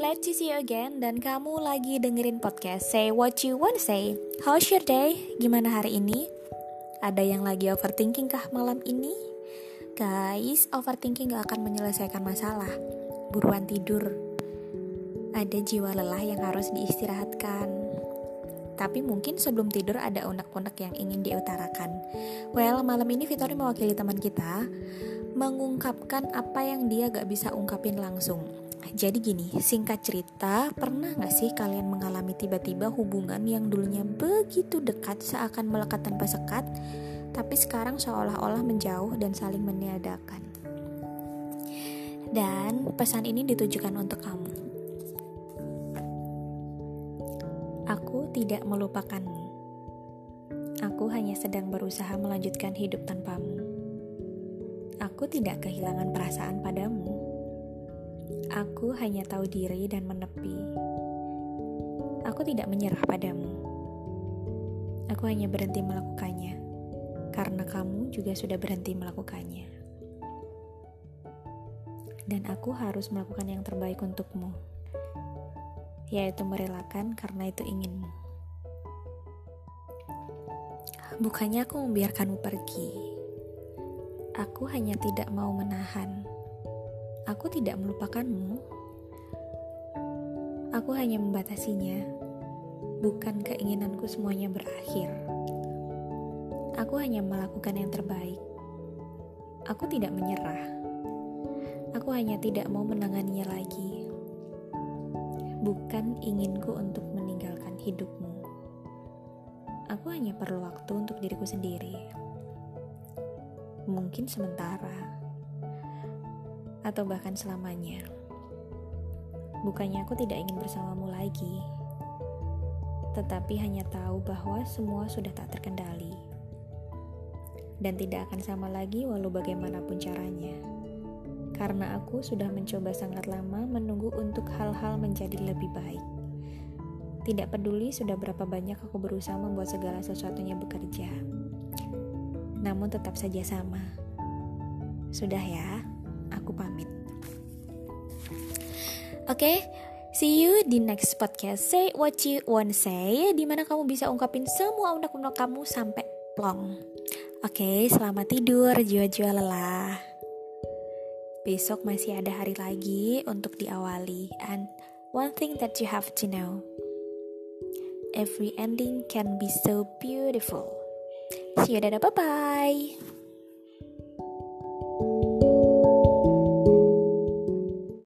glad to see you again dan kamu lagi dengerin podcast Say What You Want Say. How's your day? Gimana hari ini? Ada yang lagi overthinking kah malam ini? Guys, overthinking gak akan menyelesaikan masalah. Buruan tidur. Ada jiwa lelah yang harus diistirahatkan. Tapi mungkin sebelum tidur ada unek-unek yang ingin diutarakan. Well, malam ini Victoria mewakili teman kita mengungkapkan apa yang dia gak bisa ungkapin langsung jadi gini, singkat cerita, pernah gak sih kalian mengalami tiba-tiba hubungan yang dulunya begitu dekat seakan melekat tanpa sekat, tapi sekarang seolah-olah menjauh dan saling meniadakan? Dan pesan ini ditujukan untuk kamu. Aku tidak melupakanmu. Aku hanya sedang berusaha melanjutkan hidup tanpamu. Aku tidak kehilangan perasaan padamu Aku hanya tahu diri dan menepi. Aku tidak menyerah padamu. Aku hanya berhenti melakukannya karena kamu juga sudah berhenti melakukannya. Dan aku harus melakukan yang terbaik untukmu, yaitu merelakan karena itu inginmu. Bukannya aku membiarkanmu pergi, aku hanya tidak mau menahan Aku tidak melupakanmu. Aku hanya membatasinya. Bukan keinginanku semuanya berakhir. Aku hanya melakukan yang terbaik. Aku tidak menyerah. Aku hanya tidak mau menanganinya lagi. Bukan inginku untuk meninggalkan hidupmu. Aku hanya perlu waktu untuk diriku sendiri. Mungkin sementara atau bahkan selamanya. Bukannya aku tidak ingin bersamamu lagi, tetapi hanya tahu bahwa semua sudah tak terkendali dan tidak akan sama lagi walau bagaimanapun caranya. Karena aku sudah mencoba sangat lama menunggu untuk hal-hal menjadi lebih baik. Tidak peduli sudah berapa banyak aku berusaha membuat segala sesuatunya bekerja. Namun tetap saja sama. Sudah ya aku pamit. Oke, okay, see you di next podcast. Say what you want say, di mana kamu bisa ungkapin semua unek-unek kamu sampai plong. Oke, okay, selamat tidur, jiwa-jiwa lelah. Besok masih ada hari lagi untuk diawali. And one thing that you have to know, every ending can be so beautiful. See you, dadah, bye-bye.